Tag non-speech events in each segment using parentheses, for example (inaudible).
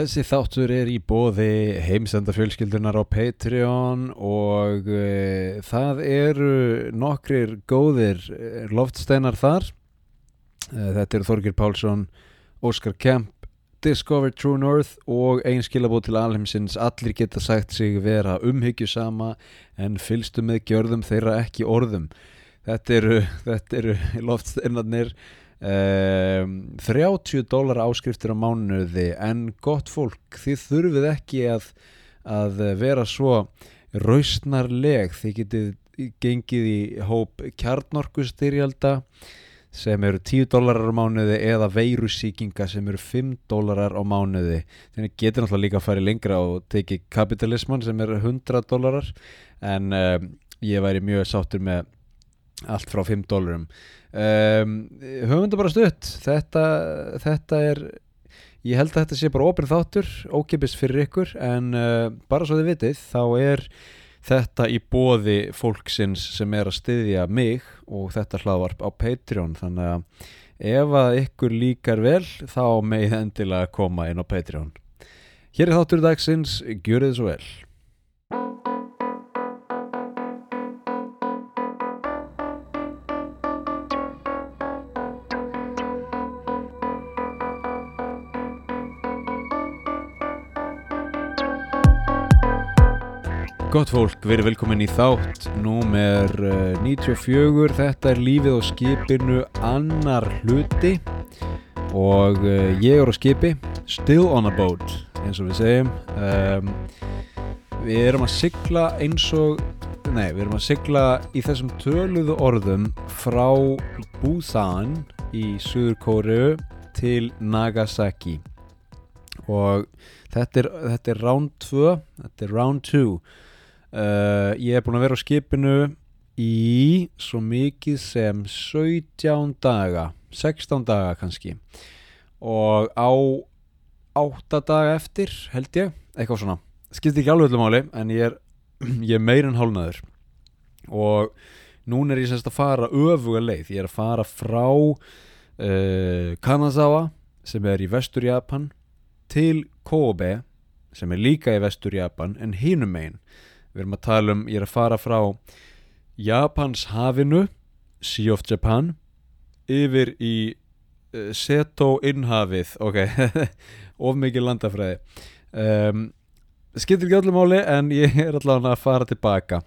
Þessi þáttur er í bóði heimsendafjölskyldunar á Patreon og uh, það eru nokkrir góðir eh, loftsteinar þar. Uh, þetta eru Þorgir Pálsson, Óskar Kemp, Discover True North og einn skilabóð til alheimsins. Allir geta sagt sig vera umhyggjusama en fylgstu með gjörðum þeirra ekki orðum. Þetta eru, (laughs) eru loftsteinarnir. Um, 30 dólar áskriftir á mánuði en gott fólk þið þurfið ekki að, að vera svo rausnarleg. Þið getið gengið í hóp kjarnorkustyrjalda sem eru 10 dólarar á mánuði eða veirusíkinga sem eru 5 dólarar á mánuði. Þannig getur náttúrulega líka að fara lengra og tekið kapitalisman sem eru 100 dólarar en um, ég væri mjög sáttur með allt frá 5 dólarum um, höfum þetta bara stutt. Þetta, þetta er ég held að þetta sé bara ofinn þáttur ókipis fyrir ykkur en uh, bara svo þið vitið þá er þetta í bóði fólksins sem er að styðja mig og þetta hlaðvarp á Patreon. Þannig að ef að ykkur líkar vel þá með endilega koma inn á Patreon. Hér er þáttur dagsins, gjur þið svo vel Gott fólk, verið velkomin í þátt Númer uh, 94 Þetta er lífið á skipinu annar hluti. Og uh, ég er á skipi Still on a boat eins og við segjum. Um, Við erum að sigla eins og Nei, við erum að sigla í þessum töluðu orðum frá Busan í Suður Kóru til Nagasaki. Og þetta er, þetta er round 2 þetta er round 2 Uh, ég er búin að vera á skipinu í svo mikið sem 17 daga 16 daga kannski. Og á 8 daga eftir held ég eitthvað svona, skiptir ekki alveg öllu máli en ég er, (clears throat) ég er meirinn hálnaður og núna er ég semst að fara öfuga leið. Ég er að fara frá uh, Kanazawa sem er í vestur Japan til Kobe sem er líka í vestur Japan en hinum megin Við erum að tala um, ég er að fara frá Japans hafinu, Sea of Japan, yfir í uh, Seto innhafið, ok, (laughs) of mikið landafræði. Um, skiptir ekki öllum máli en ég er allavega að fara tilbaka.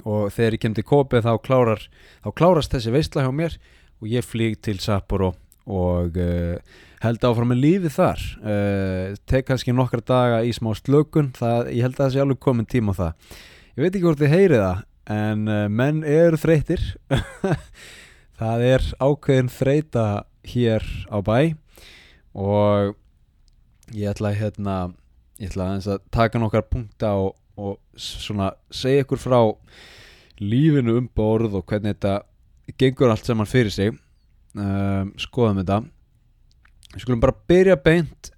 Og þegar ég kem til Kobe þá, klárar, þá klárast þessi veistla hjá mér og ég flýg til Sapporo og uh, held áfram með lífið þar. Uh, tek kannski nokkra daga í smá slökun það, ég held að það sé alveg komin tíma á það. Ég veit ekki hvort þið heyrið það en uh, menn eru þreytir (laughs) það er ákveðin þreyta hér á bæ og ég ætla að hérna, ég ætla að, að taka nokkar punkta og, og svona segja ykkur frá lífinu um borð og hvernig þetta gengur allt saman fyrir sig um, skoðum þetta. Við skulum bara byrja beint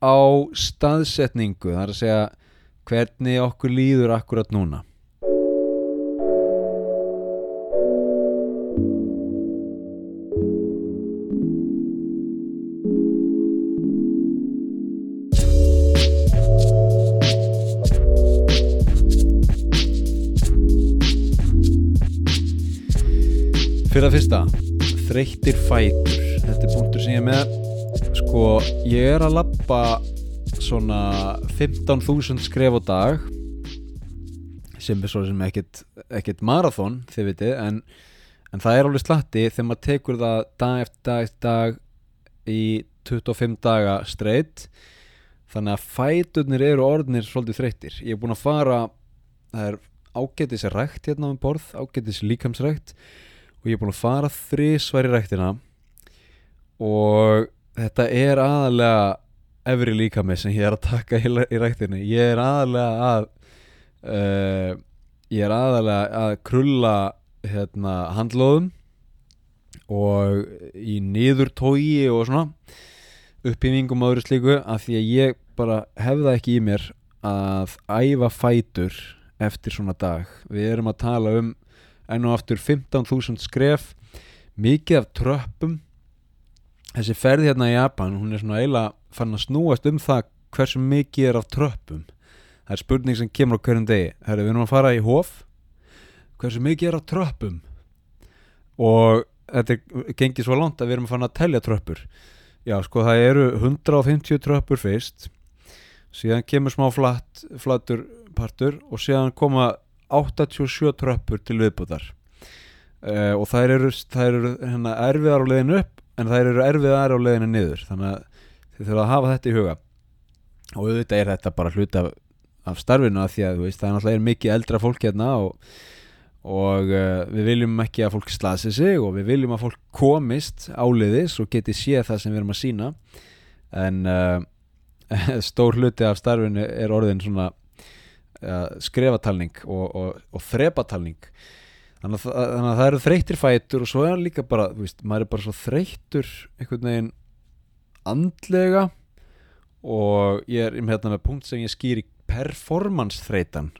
á staðsetningu það er að segja hvernig okkur líður akkurat núna. Fyrir að fyrsta þreyttir fætur. Þetta er punktur sem ég er með. Sko ég er að lappa svona 15.000 skref á dag sem er svo sem ekkit, ekkit marathon þið vitið en, en það er alveg slatti þegar maður tekur það dag eftir dag eftir dag í 25 daga streitt þannig að fæturnir eru orðnir svolítið þreyttir. Ég er búin að fara það er ágætis rækt hérna með borð ágætis líkamsrækt og ég er búin að fara þrísværi ræktina. Og þetta er aðalega efri líka mig sem ég er að taka í, í ræktinu ég er aðalega að uh, ég er aðalega að krulla hérna, handlóðum og í niður tógi og svona uppýmingum og öðru slíku af því að ég bara hefða ekki í mér að æfa fætur eftir svona dag. Við erum að tala um enn og aftur 15.000 skref. Mikið af tröppum. Þessi ferð hérna í Japan hún er svona eiginlega fann að snúast um það hversu mikið er af tröppum. Það er spurning sem kemur á hverjum degi. Herri, við erum að fara í hof. Hversu mikið er af tröppum? Og þetta gengið svo langt að við erum að fara að telja tröppur. Já sko það eru 150 tröppur fyrst. Síðan kemur smá flatt, flattur partur og síðan koma 87 tröppur til viðbútar uh, og þær eru, þær eru hérna, erfiðar á leiðinu upp en þær eru erfiðar á leiðinu niður. Þannig að þið þurfa að hafa þetta í huga. Og auðvitað er þetta bara hluta af, af starfinu að því að veist, það er náttúrulega mikið eldra fólk hérna og, og uh, við viljum ekki að fólk slasi sig og við viljum að fólk komist áliðis og geti séð það sem við erum að sína en uh, (laughs) stór hluti af starfinu er orðin svona skrefatalning og, og, og þrepatalning. Þannig að, þannig að það eru þreytir fætur og svo er líka bara, þú veist, maður er bara svo þreytur einhvern veginn andlega og ég er hérna með punkt sem ég skýr í performance þreytan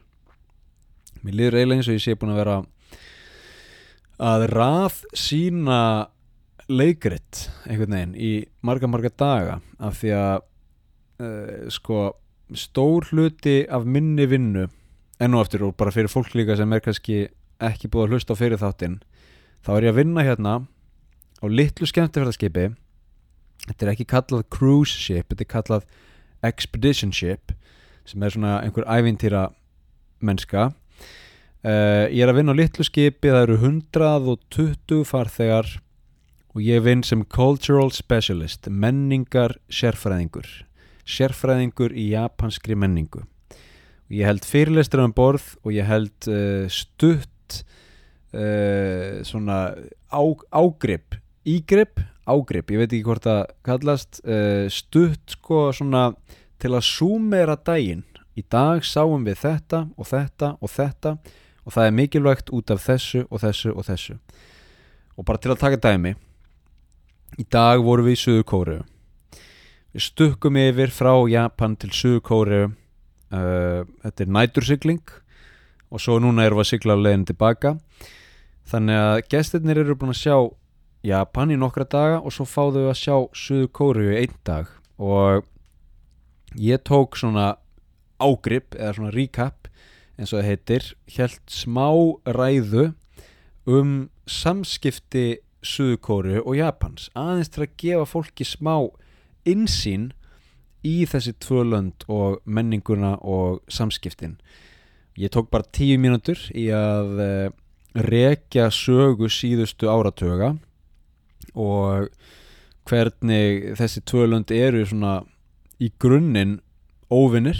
mér líður eiginlega eins og ég sé búin að vera að rað sína leikrit einhvern veginn í marga marga daga af því að uh, sko stór hluti af minni vinnu enn og aftur og bara fyrir fólk líka sem er kannski ekki búið að hlusta á fyrir þáttinn þá er ég að vinna hérna á litlu skemmtifærðarskipi þetta er ekki kallað cruise ship þetta er kallað expedition ship sem er svona einhver ævintýra mennska. Uh, ég er að vinna á litlu skipi það eru 120 farþegar og ég vinn sem cultural specialist menningar sérfræðingur sérfræðingur í japanskri menningu. Ég held fyrirlestur um borð og ég held uh, stutt uh, svona á, ágrip ígrip, ágrip, ég veit ekki hvort það kallast uh, stutt sko svona til að súmera daginn. Í dag sáum við þetta og þetta og þetta og það er mikilvægt út af þessu og þessu og þessu. Og bara til að taka dæmi í dag vorum við í Suður Kóru við stukkum yfir frá Japan til Suður Kóru uh, þetta er nætursigling og svo núna erum við að sigla leiðin tilbaka. Þannig að gestirnir eru búin að sjá Japan í nokkra daga og svo fáðu við að sjá Suður Kóru í einn dag. Og ég tók svona ágrip eða svona recap eins og það heitir helt smá ræðu um samskipti Suðukóru og Japans. Aðeins til að gefa fólki smá insýn í þessi tvö lönd og menninguna og samskiptin. Ég tók bara tíu mínútur í að uh, rekja sögu síðustu áratöga og hvernig þessi tvö lönd eru svona í grunninn óvinnir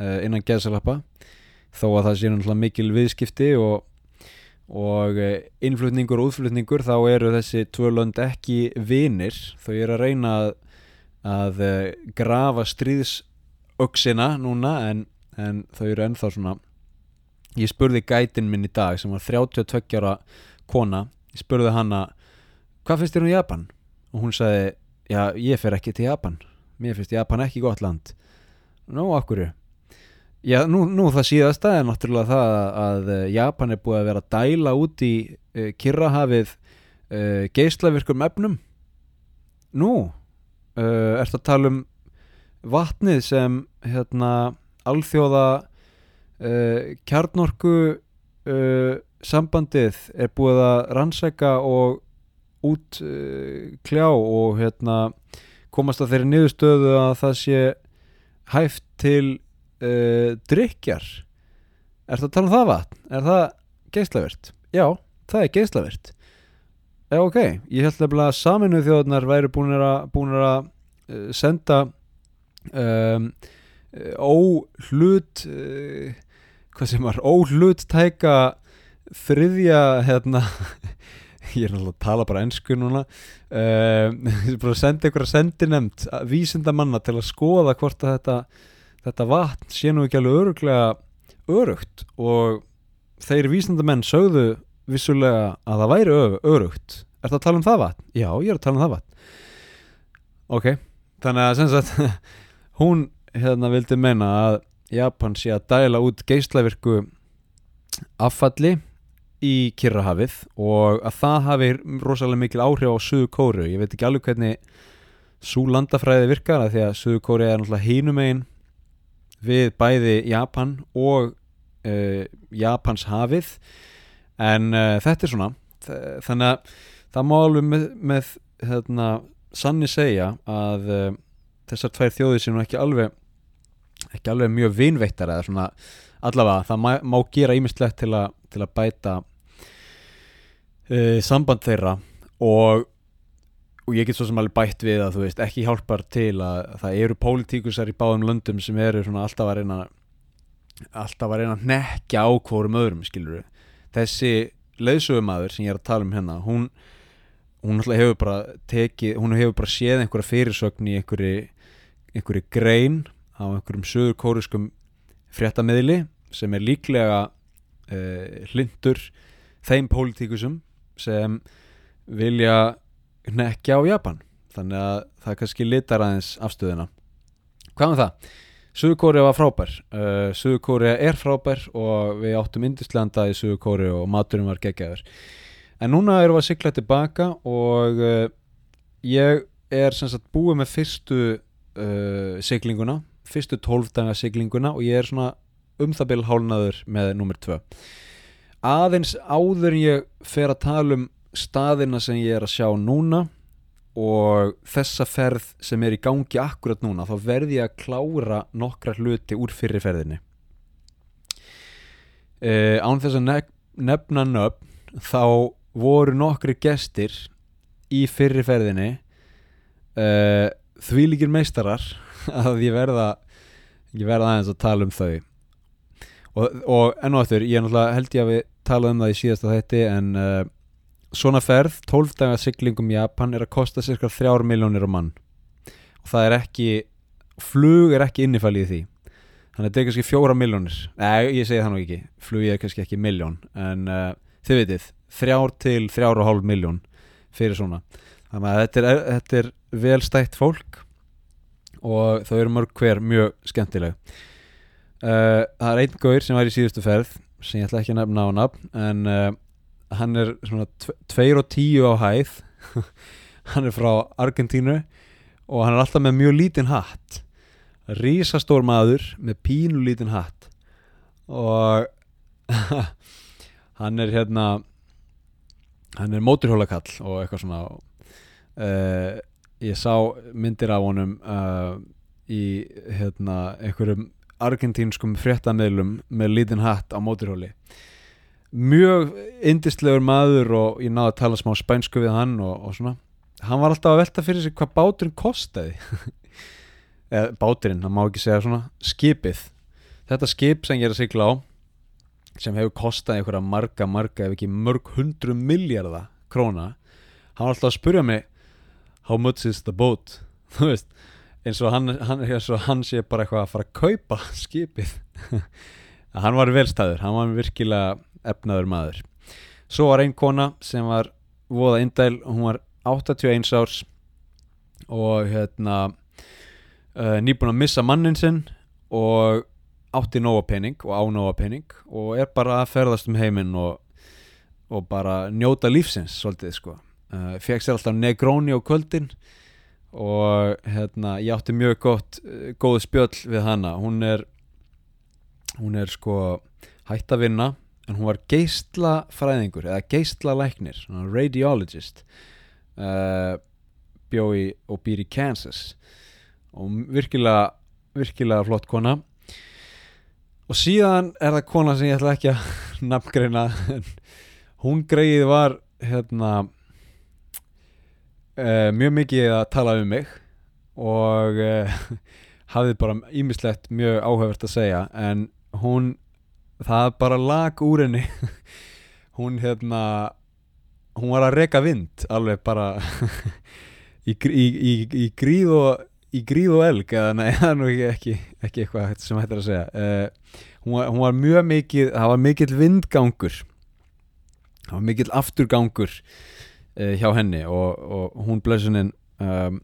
uh, innan geðsalappa þó að það sé náttúrulega mikil viðskipti og, og uh, innflutningur og útflutningur þá eru þessi tvö lönd ekki vinir. Þau eru að reyna að, að uh, grafa stríðsöksina núna en, en þau eru ennþá svona ég spurði gætin minn í dag sem var 32 ára kona ég spurði hanna hvað finnst þér um Japan? og hún sagði já ég fer ekki til Japan. Mér finnst Japan ekki gott land. Nú, okkur Já, nú, nú það síðasta er náttúrulega það að Japan er búið að vera að dæla út í uh, Kirrahafið uh, geislavirkum efnum. Nú uh, Ertu að tala um vatnið sem hérna alþjóða kjarnorku sambandið er búið að rannsæka og út kljá og hérna komast að þeirri niðurstöðu að það sé hæft til uh, drikjar Er það að tala um það vatn? Er það geislavert? Já, það er geislavert Já, ok, ég held að saminu þjóðnar væri búin að, uh, senda um, óhlut uh, hvað sem var óhluttæka þriðja hérna (laughs) ég er náttúrulega að tala bara ennsku núna (laughs) uh, bara að senda ykkur að sendi nefnd vísinda manna til að skoða hvort að þetta, þetta vatn sé nú ekki alveg öruglega örugt og þeir vísindamenn sögðu vissulega að það væri örugt. Er það að tala um það vatn? Já, ég er að tala um það vatn. Ok, þannig að sem sagt (laughs) hún hérna vildi meina að Japan sé að dæla út geislavirku affalli í Kirrahafið og að það hafi rosalega mikil áhrif á Suðu Kóru ég veit ekki alveg hvernig svo landafræði virkar að því að Suður Kórea er náttúrulega hínum einn við bæði Japan og uh, Japans hafið en uh, þetta er svona. Þannig að það má alveg með, með hérna, sanni segja að uh, þessar tvær þjóðir sem ekki alveg ekki alveg mjög vinveittar eða svona allavega það má, má gera ímestlegt til, til að bæta uh, samband þeirra. Og, og ég get svo sem alveg bætt við að þú veist ekki hjálpar til að það eru pólitíkusar í báðum löndum sem eru svona alltaf að reyna alltaf að reyna að nekja á hvorum öðrum skilur þessi leiðsögumæður sem ég er að tala um hérna hún hún hefur bara tekið hún hefur bara séð einhverja fyrirsögn í einhverju, einhverju grein á einhverjum sögur kóriskum fréttamiðli sem er líklega uh, hlindur þeim pólitíkusum sem vilja nekja á Japan þannig að það kannski litar aðeins afstöðina hvað með það? Suðukóri var frábær. Uh, Suðukóri er frábær og við áttum indislanda í Suðukóri og maturinn var geggjaður. En núna erum við að sykla tilbaka og uh, ég er sem sagt búið með fyrstu uh, syklinguna fyrstu tólfdaga syklinguna og ég er svona um það byrjum hálnaður með nummer 2 aðeins áður ég fer að tala um staðina sem ég er að sjá núna og þessa ferð sem er í gangi akkurat núna þá verði ég að klára nokkra hluti úr fyrirferðinni uh, án þess að nefna nöfn þá voru nokkri gestir í fyrirferðinni uh, því líkir meistarar (laughs) að ég verða ég verða aðeins að tala um þau. Og, og enn og aftur ég held ég að við tala um það í síðasta þetti en uh, svona ferð 12 daga syklingum Japan er að kosta cirka 3 miljónir á mann. Og það er ekki flug er ekki innifælið í því. Þannig að þetta er kannski 4 miljónir nei ég segi það nú ekki. Flug er kannski ekki miljón en uh, þið veitir þrjár til þrjár og hálf miljón fyrir svona. Þannig að þetta er, þetta er vel stætt fólk og þau eru mörg hver mjög skemmtileg. Uh, það er einn gaur sem var í síðustu ferð sem ég ætla ekki að nefna á nafn en uh, hann er svona 2 og 10 á hæð. (laughs) Hann er frá Argentínu og hann er alltaf með mjög lítinn hatt. Rísastór maður með pínu lítinn hatt. Og (laughs) hann er hérna hann er móturhjólakall og eitthvað svona uh, ég sá myndir af honum uh, í hérna einhverjum argentínskum fréttameilum með lítinn hatt á móturhjóli mjög indistlegur maður og ég náði að tala smá spænsku við hann og, og svona. Hann var alltaf að velta fyrir sig hvað báturinn kostiði (laughs) eða báturinn, hann má ekki segja svona skipið. Þetta skip sem ég er að sigla á sem hefur kostað einhverja marga, marga ef ekki mörg hundru miljardar króna hann var alltaf að spurja mig how much is the boat? (laughs) Þú veist, eins og hann, hann, eins og hann sé bara eitthvað að fara að kaupa (laughs) skipið. Hann var velstæður, hann var virkilega efnaður maður. Svo var einn kona sem var voða indæl, hún var 81 árs og hérna uh, nýbúin að missa mannin sinn og átti nóga pening og á nóga pening og er bara að ferðast um heiminn og, og bara njóta lífsins svolítið sko. Uh, fekk sér alltaf Negroni á kvöldin og hérna ég átti mjög gott uh, góð spjöll við hana. Hún er hún er sko hætt að vinna en hún var geistla fræðingur eða geistla læknir radiologist uh, bjói og býr í Kansas. Og virkilega virkilega flott kona. Og síðan er það kona sem ég ætla ekki að (laughs) nafngreina hún greið var hérna uh, mjög mikið að tala um mig. Og uh, (laughs) hafði bara ímislegt mjög áhugavert að segja. En hún það bara lag úr henni. (laughs) Hún hérna hún var að reka vind alveg bara (laughs) í, í, í, í gríð og í gríð og elg eða nei, (laughs) það er nú ekki, ekki eitthvað sem hættir að segja. Uh, hún, var, hún var mjög mikið það var mikill vindgangur. Það var mikill afturgangur uh, hjá henni og, og hún blessuninn um,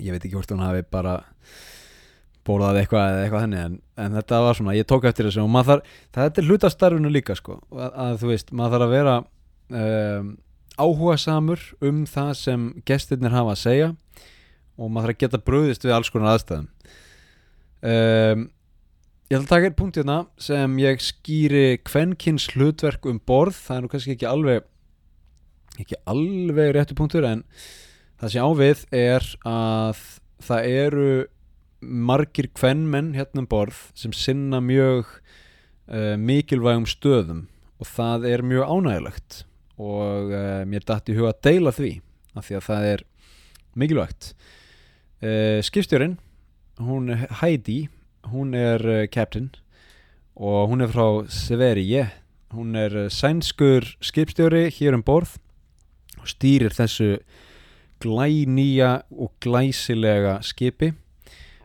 ég veit ekki hvort hún hafi bara bólaði eitthvað eða eitthvað henni en, en þetta var svona, ég tók eftir þessu og maður þarf, það er hluta starfinu líka sko að, að þú veist, maður þarf að vera um, áhuga samur um það sem gestirnir hafa að segja og maður þarf að geta bröðist við alls konar aðstæðum. Um, Ég ætla að taka einn punkt hérna sem ég skýri kvenkins hlutverk um borð það er nú kannski ekki alveg ekki alveg réttu punktur en það sem ávið er að það eru margir kvenmenn hérna um borð sem sinna mjög uh, mikilvægum stöðum og það er mjög ánægilegt og uh, mér dætti huga að deila því af því að það er mikilvægt. Uh, skipstjórin hún Heidi hún er captain og hún er frá Sverige hún er sænskur skipstjóri hér um borð og stýrir þessu glænýja og glæsilega skipi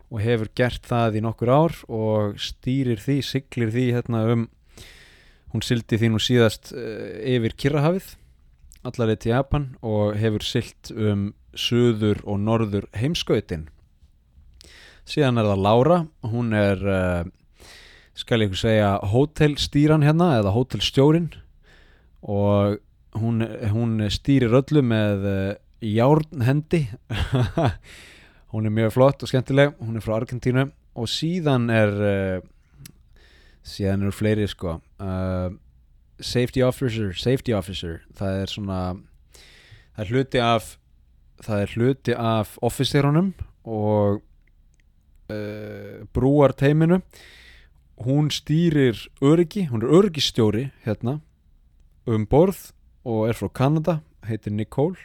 og hefur gert það í nokkur ár og stýrir því, siglir því hérna um hún sildi því nú síðast uh, yfir Kirrahafið allarið til Japan og hefur silt um söður og norður heimskautin síðan er það Laura hún er uh, skal ég ekki segja hótelstýran hérna eða hótelstjórin og hún, hún stýrir öllu með uh, járnhendi (laughs) hún er mjög flott og skemmtileg. Hún er frá Argentínu. Og síðan er uh, síðan eru fleiri sko. Uh, safety officer safety officer. Það er svona það er hluti af það er hluti af officerunum og uh, brúar teiminu hún stýrir öryggi, hún er öryggistjóri hérna um borð og er frá Kanada heitir Nicole.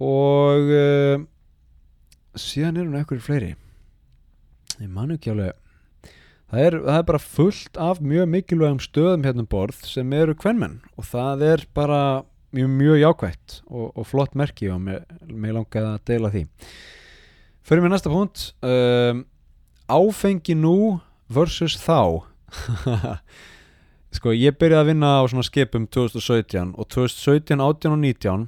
Og síðan er hún eitthvað fleiri. Ég manu ekki alveg. Það er, það er bara fullt af mjög mikilvægum stöðum hérna um borð sem eru kvenmenn og það er bara mjög, mjög jákvægt og, og flott merki og mér langaði að deila því. Fyrir mér næsta punkt. Um, áfengi nú versus þá. (laughs) Sko ég byrjaði að vinna á svona skipum 2017 og 2017, 18 og 19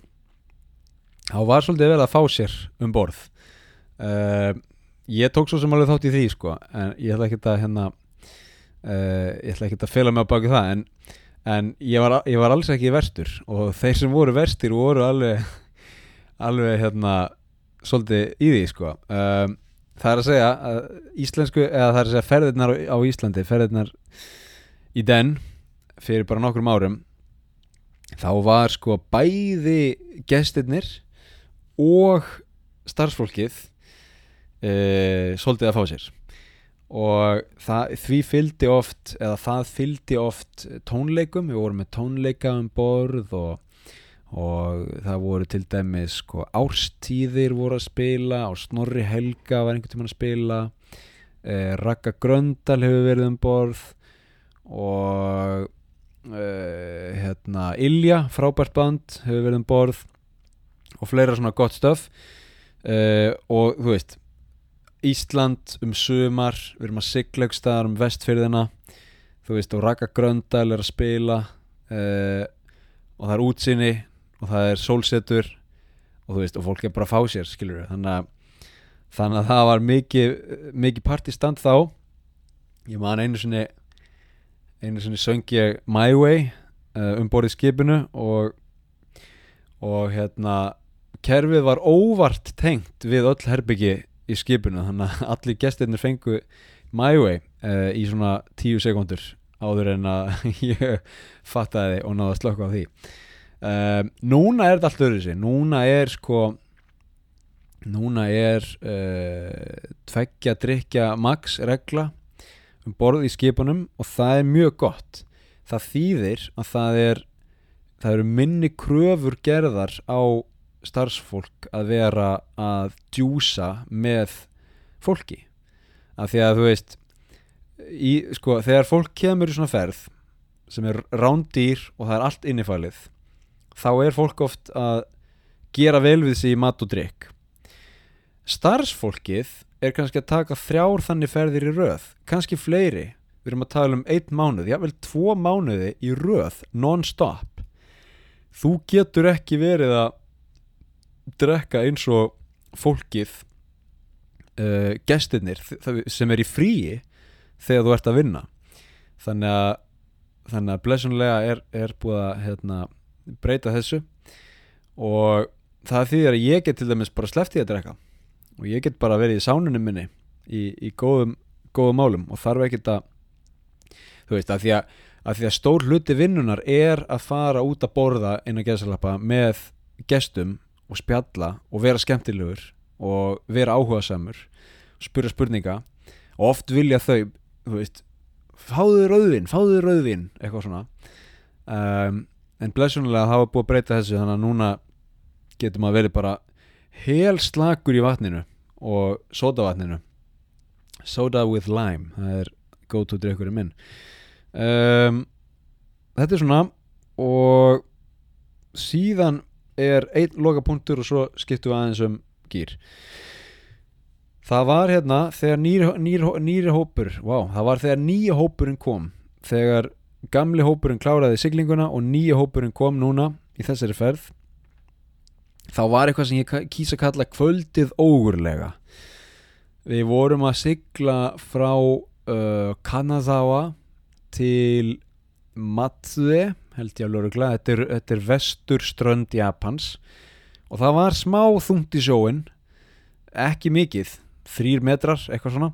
þá var svolítið vel að fá sér um borð uh, ég tók svo sem alveg þátt í því sko en ég ætla ekki að hérna uh, ég ætla ekki að fela mig á baki það en, en ég, var, ég var alls ekki verstur og þeir sem voru verstir voru alveg alveg hérna svolítið í því sko. Um, það er að segja að íslensku eða það er að segja ferðirnar á, Íslandi ferðirnar í den fyrir bara nokkrum árum þá var sko bæði gestirnir og starfsfólkið e, svolítið að fá sér. Og það, því fylgdi oft eða það fylgdi oft tónleikum, við vorum með tónleika um borð og, og það voru til dæmis sko, árstíðir voru að spila og Snorri Helga var einhvern tímann að spila e, Raka Gröndal hefur verið um borð og e, hérna Ilja, frábært band hefur verið um borð og fleira svona gott stöf uh, og þú veist Ísland um sumar við erum að sigla ykkur staðar um vestfyrðina þú veist og Raka Gröndal er að spila uh, og það er útsinni og það er sólsetur og þú veist og fólk er bara að fá sér skilur við þannig að, þannig að það var mikið, mikið partistand þá. Ég man einu sinni einu sinni söng ég My Way uh, um borðið skipinu og og hérna kerfið var óvart tengt við öll herbyggi í skipinu þannig að allir gestirnir fengu my way uh, í svona tíu sekundur áður en að (laughs) ég fattaði og náða að slökka á því. Uh, núna er þetta allt öðru sig núna er sko núna er uh, tveggja drikja max regla um borð í skipunum og það er mjög gott. Það þýðir að það er það eru minni kröfur gerðar á starfsfólk að vera að djúsa með fólki. Af því að þú veist í, sko, þegar fólk kemur í svona ferð sem er rándýr og það er allt innifælið þá er fólk oft að gera vel við sig í mat og drikk starfsfólkið er kannski að taka þrjár þannig ferðir í röð kannski fleiri, við erum að tala um einn mánuð, jável tvo mánuði í röð non-stop. Þú getur ekki verið að drekka eins og fólkið uh, gestirnir sem er í fríi þegar þú ert að vinna. Þannig að þannig að blessunlega er, er búið að hérna, breyta þessu. Og það þýðir að ég get til dæmis bara sleftið að drekka. Og ég get bara verið í sánunum minni í, í góðum, góðum málum. Og þarf ekkert að þú veist, að því að, að því að stór hluti vinnunar er að fara út að borða inn að gesalappa með gestum og spjalla og vera skemmtilegur og vera áhugasamur og spura spurninga. Og oft vilja þau, þú veist fáðu rauðvin, fáðu rauðvin eitthvað svona. Um, en blessunulega hafa búið að breyta þessu þannig að núna getur maður verið bara hel slakur í vatninu og sodavatninu soda with lime það er go to drikkurinn minn. Um, þetta er svona og síðan er einn loka punktur og svo skiptum við aðeins um gýr það var hérna þegar nýri, nýri, nýri hópur wow, það var þegar nýja hópurinn kom þegar gamli hópurinn kláraði siglinguna og nýja hópurinn kom núna í þessari ferð þá var eitthvað sem ég kýsa að kalla kvöldið ógurlega. Við vorum að sigla frá uh, Kanazawa til Matsue held ég að lóru þetta er, þetta er vestur strönd Japans. Og það var smá þungt í sjóin ekki mikið. Þrýr metrar, eitthvað svona.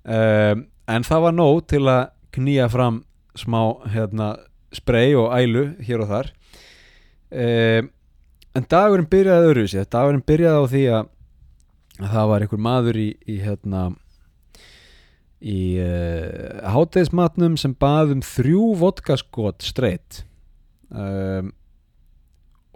Um, en það var nóg til að knýja fram smá hérna, spray og ælu hér og þar. Um, en dagurinn byrjaði öðru sér, dagurinn byrjaði á því að það var einhver maður í, í hérna í uh, hátæðismatnum sem baðum þrjú vodkaskot streitt um,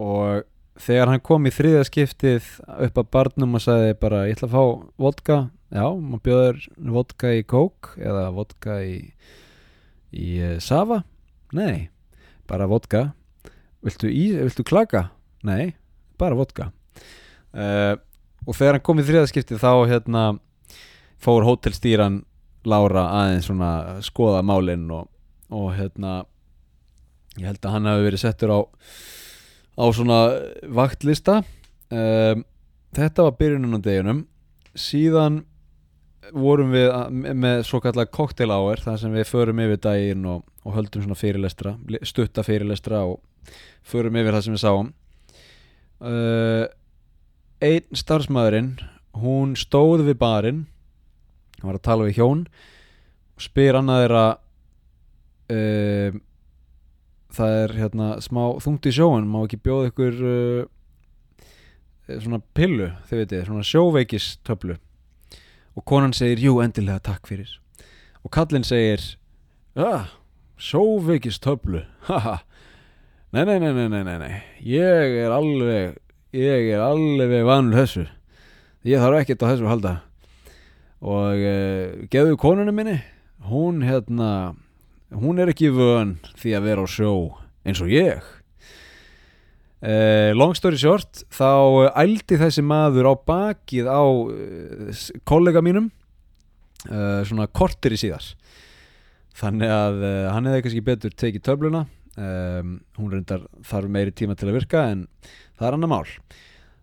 og þegar hann kom í þriða skiptið upp að barnum og sagði bara ég ætla að fá vodka. Já, maður bjóður vodka í kók eða vodka í í uh, safa nei, bara vodka. Viltu, í, viltu klaka? nei, bara vodka. Uh, og þegar hann kom í þriða skiptið þá hérna fór hótelstýran Lára aðeins svona skoða málinn og, og hérna ég held að hann hafi verið settur á á svona vaktlista. Um, þetta var byrjunum á deginum. Síðan vorum við með svo kallar koktéláver þar sem við förum yfir daginn og, og höldum svona fyrirlestra stutta fyrirlestra og förum yfir það sem við sáum. Uh, einn starfsmæðurinn hún stóð við barinn hann var að tala við hjón og spyr annað þeirra uh, það er hérna smá þungt í sjóun má ekki bjóða ykkur uh, svona pillu þið veitir, svona sjóveikistöflu. Og konan segir, jú endilega takk fyrir. Og kallin segir ah, sjóveikistöflu haha nei, nei, nei, nei, nei, nei ég er alveg ég er alveg vanul þessu. Ég þarf ekkert á þessu að halda og uh, geðu konunum minni hún hérna hún er ekki vön því að vera á sjó eins og ég. Uh, long story short þá ældi þessi maður á bakið á uh, kollega mínum svona kortir í síðar. Þannig að hann hefði kannski betur tekið töfluna um, hún reyndar þarf meiri tíma til að virka en það er annar mál.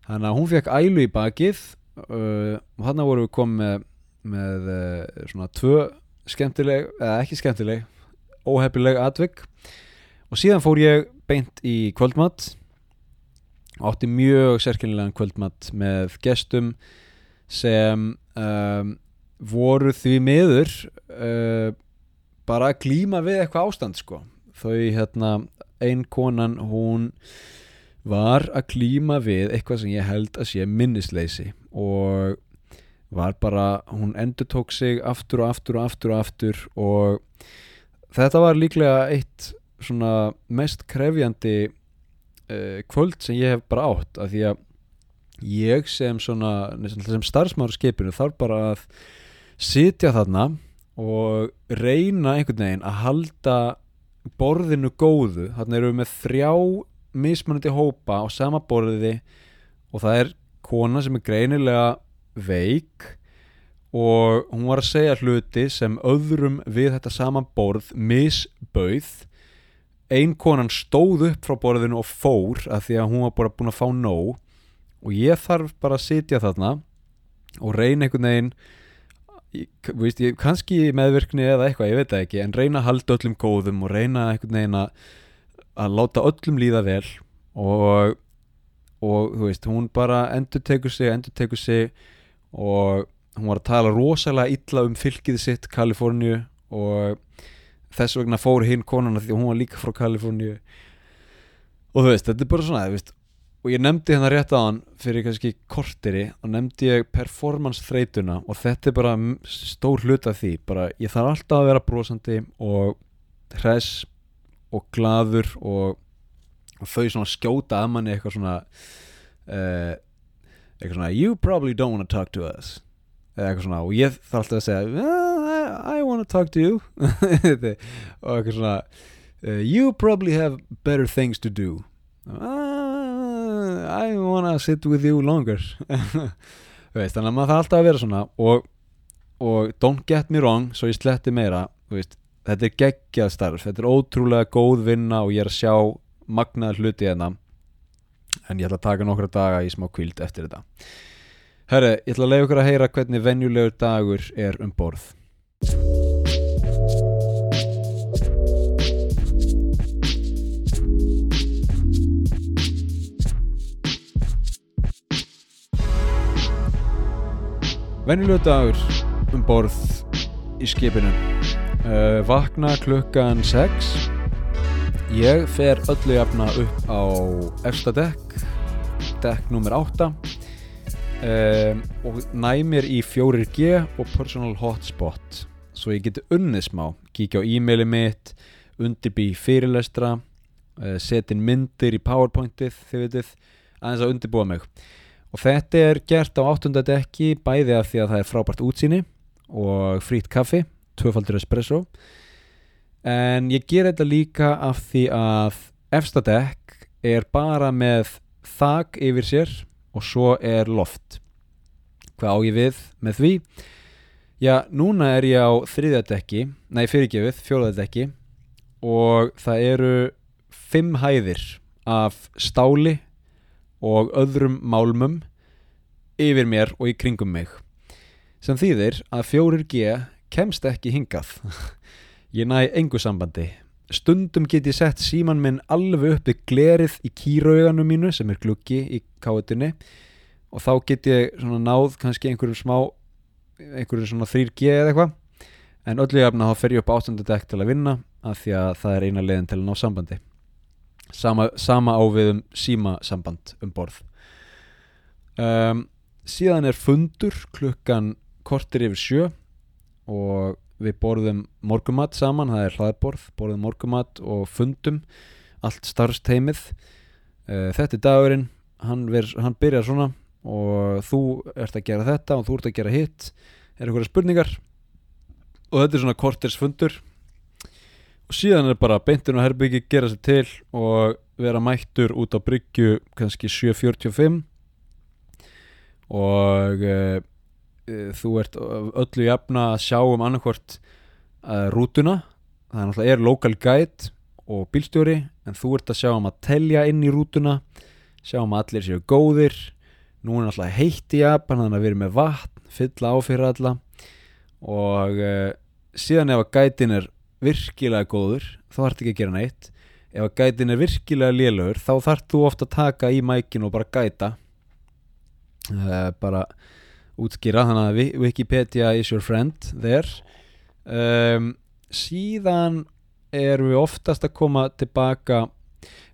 Þannig að hún fekk ælu í bakið og hann voru komið með, með svona tvö skemmtileg, eða ekki skemmtileg óhefnileg atvik. Og síðan fór ég beint í kvöldmatt átti mjög sérkennilegan kvöldmatt með gestum sem um, voru því miður uh, bara að glíma við eitthvað ástand sko. Þau hérna ein konan hún var að glíma við eitthvað sem ég held að sé minnisleysi. Og var bara, hún endur tók sig aftur og aftur og aftur og aftur og þetta var líklega eitt svona mest krefjandi uh, kvöld sem ég hef bara átt af því að ég sem svona sem starfsmáru skipinu þarf bara að sitja þarna og reyna einhvern veginn að halda borðinu góðu. Þarna eru við með þrjá mismunandi hópa á sama borðiði og það er kona sem er greinilega veik og hún var að segja hluti sem öðrum við þetta saman borð misbauð. Ein konan stóð upp frá borðinu og fór að því að hún var bara búin að fá nóg. Og ég þarf bara að sitja þarna og reyna einhvern veginn veist, ég, kannski meðvirkni eða eitthvað, ég veit það ekki en reyna að halda öllum góðum og reyna einhvern veginn að, að láta öllum líða vel. Og, og þú veist, hún bara endur tekur sig, endur tekur sig og hún var að tala rosalega illa um fylgið sitt Kaliforníu og þess vegna fór hinn konuna því hún var líka frá Kaliforníu. Og þú veist, þetta er bara svona veist, og ég nefndi hennar rétt á hann fyrir kannski korteri og nefndi ég performance þreytuna og þetta er bara stór hlut af því. Bara ég þarf alltaf að vera brosandi og hress og glaður og, og þau svona skjóta að manni eitthvað svona uh, eitthvað svona you probably don't want to talk to us. Eða eitthvað svona og ég þarf alltaf að segja I, I want to talk to you. (laughs) Og eitthvað svona uh, you probably have better things to do. Uh, I wanna sit with you longer. (laughs) Veist, þannig að maður það alltaf að vera svona og, og don't get me wrong svo ég sletti meira veist, þetta er geggjað starf, þetta er ótrúlega góð vinna og ég er að sjá magnaðar hluti hérna en ég ætla að taka nokkra daga í smá kvíld eftir þetta. Herri, ég ætla að leiða ykkur að heyra hvernig venjulegur dagur er um borð. Venjulegur dagur um borð í skipinu. Uh, Vakna klukkan 6 Ég fer öllu jafna upp á efsta dekk nummer 8 um, og næ mér í 4G og personal hotspot. Svo ég geti unnið smá. Kíkja á e-maili mitt undirbý fyrirlestra uh, setin myndir í powerpointið þið veitir, aðeins að undirbúa mig. Og þetta er gert á áttunda dekki bæði af því að það er frábært útsýni og frýtt kaffi tvöfaldur espresso. En ég ger þetta líka af því að efsta dekk er bara með þak yfir sér og svo er loft. Hvað á ég við með því? Já, núna er ég á þriðja dekki nei, fyrirgefið, fjólaða dekki og það eru fimm hæðir af stáli og öðrum málmum yfir mér og í kringum mig sem þýðir að 4G kemst ekki hingað. (laughs) Ég næ engu sambandi stundum get ég sett síman minn alveg uppi glerið í kýrauganum mínu sem er gluggi í káetinni og þá get ég svona náð kannski einhverjum smá einhverjum svona 3G eða eitthvað. En öllu jafna þá fer ég upp á 8. dekk til að vinna af því að það er eina leiðin til að ná sambandi. Sama, sama á við um síma samband um borð. Um, síðan er fundur klukkan kortir yfir sjö og við borðum morgumat saman, það er hlaðborð borðum morgumat og fundum allt starfsteimið uh, þetta er dagurinn hann, ver, hann byrjar svona og þú ert að gera þetta og þú ert að gera hitt. Er einhverja spurningar? Og þetta er svona kortirs fundur. Og síðan er bara beintin og herbyggi gera sér til og vera mættur út á bryggju kannski 7.45 og uh, þú ert öllu jafna að sjá um annarkvort uh, rútuna. Það er náttúrulega er local guide og bílstjóri en þú ert að sjá um að telja inn í rútuna sjá um að allir séu góðir. Nú er náttúrulega heitt í Japan þannig að við erum með vatn, fylla á fyrir alla. Og uh, síðan ef að gætin er virkilega góður þá þarf ekki að gera neitt. Ef að gætin er virkilega lélögur þá þarf þú ofta að taka í mækin og bara gæta uh, bara útskýra þannig að Wikipedia is your friend there. Um, síðan erum við oftast að koma tilbaka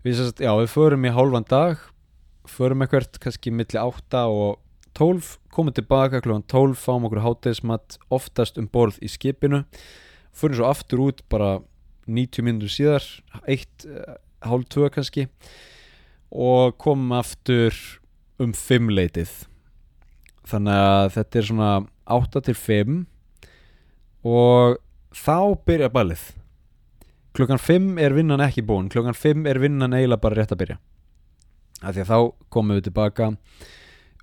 við, sérst, já, við förum í hálfan dag förum eitthvað kannski milli 8 og 12 komum tilbaka klokkan 12 fáum okkur hátegismat oftast um borð í skipinu förum svo aftur út bara 90 minnur síðar 1, hálf 2 kannski og komum aftur um 5 leitið þannig að þetta er svona 8 til 5 og þá byrja ballið. Klukkan 5 er vinnan ekki búin klukkan 5 er vinnan eiginlega bara rétt að byrja. Af því að þá komum við tilbaka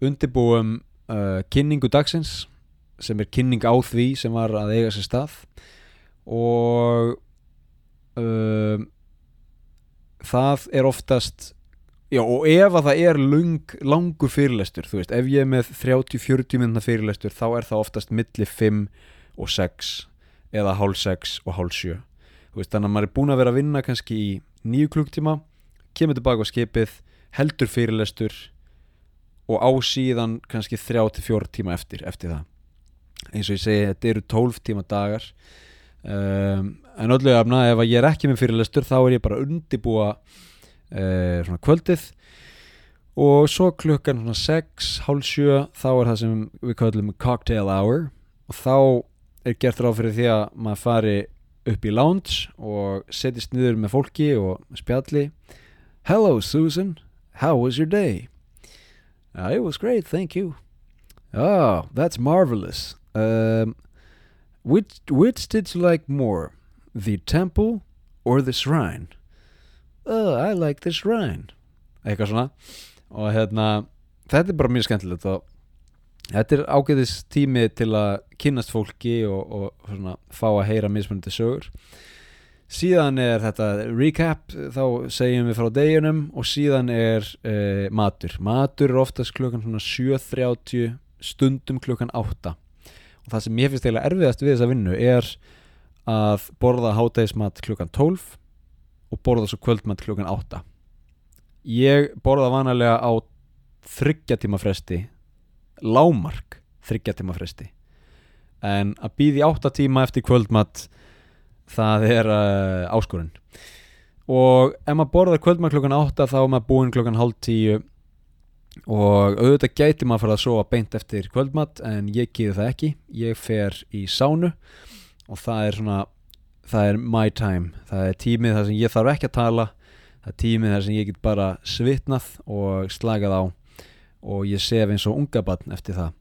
undirbúum uh, kynningu dagsins sem er kynning á því sem var að eiga sér stað og uh, það er oftast já og ef að það er lung, langur fyrirlestur þú veist, ef ég er með 30-40 minna fyrirlestur þá er það oftast milli 5 og 6 eða hálf 6 og hálf 7 þú veist, þannig að maður er búin að vera að vinna kannski í nýju klukktíma kemur tilbaka á skipið heldur fyrirlestur og á síðan kannski 3-4 tíma eftir, eftir það. Eins og ég segi, þetta eru 12 tíma dagar. Um, en öllu afna ef ég er ekki með fyrirlestur þá er ég bara undibúa uh, svona kvöldið og svo klukkan svona 6, hálf 7 þá er það sem við kallum cocktail hour og þá er gert ráð fyrir því að maður fari upp í lounge og setjast niður með fólki og spjalli Hello Susan, how was your day? Uh, it was great, thank you. Oh, that's marvelous. Um, which, which did you like more, the temple or the shrine? Oh, I like the shrine. Eitthvað svona. Og hérna, þetta er bara mjög skemmtilegt og þetta er ágæðis tími til að kynnast fólki og, og svona, fá að heyra mismunandi sögur síðan er þetta recap þá segjum við frá deginum og síðan er uh, matur matur er oftast klukkan 7.30 stundum klukkan 8 og það sem ég finnst eiginlega erfiðast við þessa vinnu er að borða hátægismat klukkan 12 og borða svo kvöldmat klukkan 8 ég borða vanalega á þryggjatíma fresti lámark þryggjatíma fresti. En að býði 8 tíma eftir kvöldmat það er uh, áskorun. Og ef maður borðar kvöldmann klokkan 8 þá er maður búinn klokkan hálf 10 og auðvitað gæti maður að fara að sofa beint eftir kvöldmatt en ég geði það ekki. Ég fer í sánu og það er svona það er my time, það er tímið þar sem ég þarf ekki að tala. Það er tímið þar sem ég get bara svitnað og slagað á. Og ég sef eins og unga barn eftir það.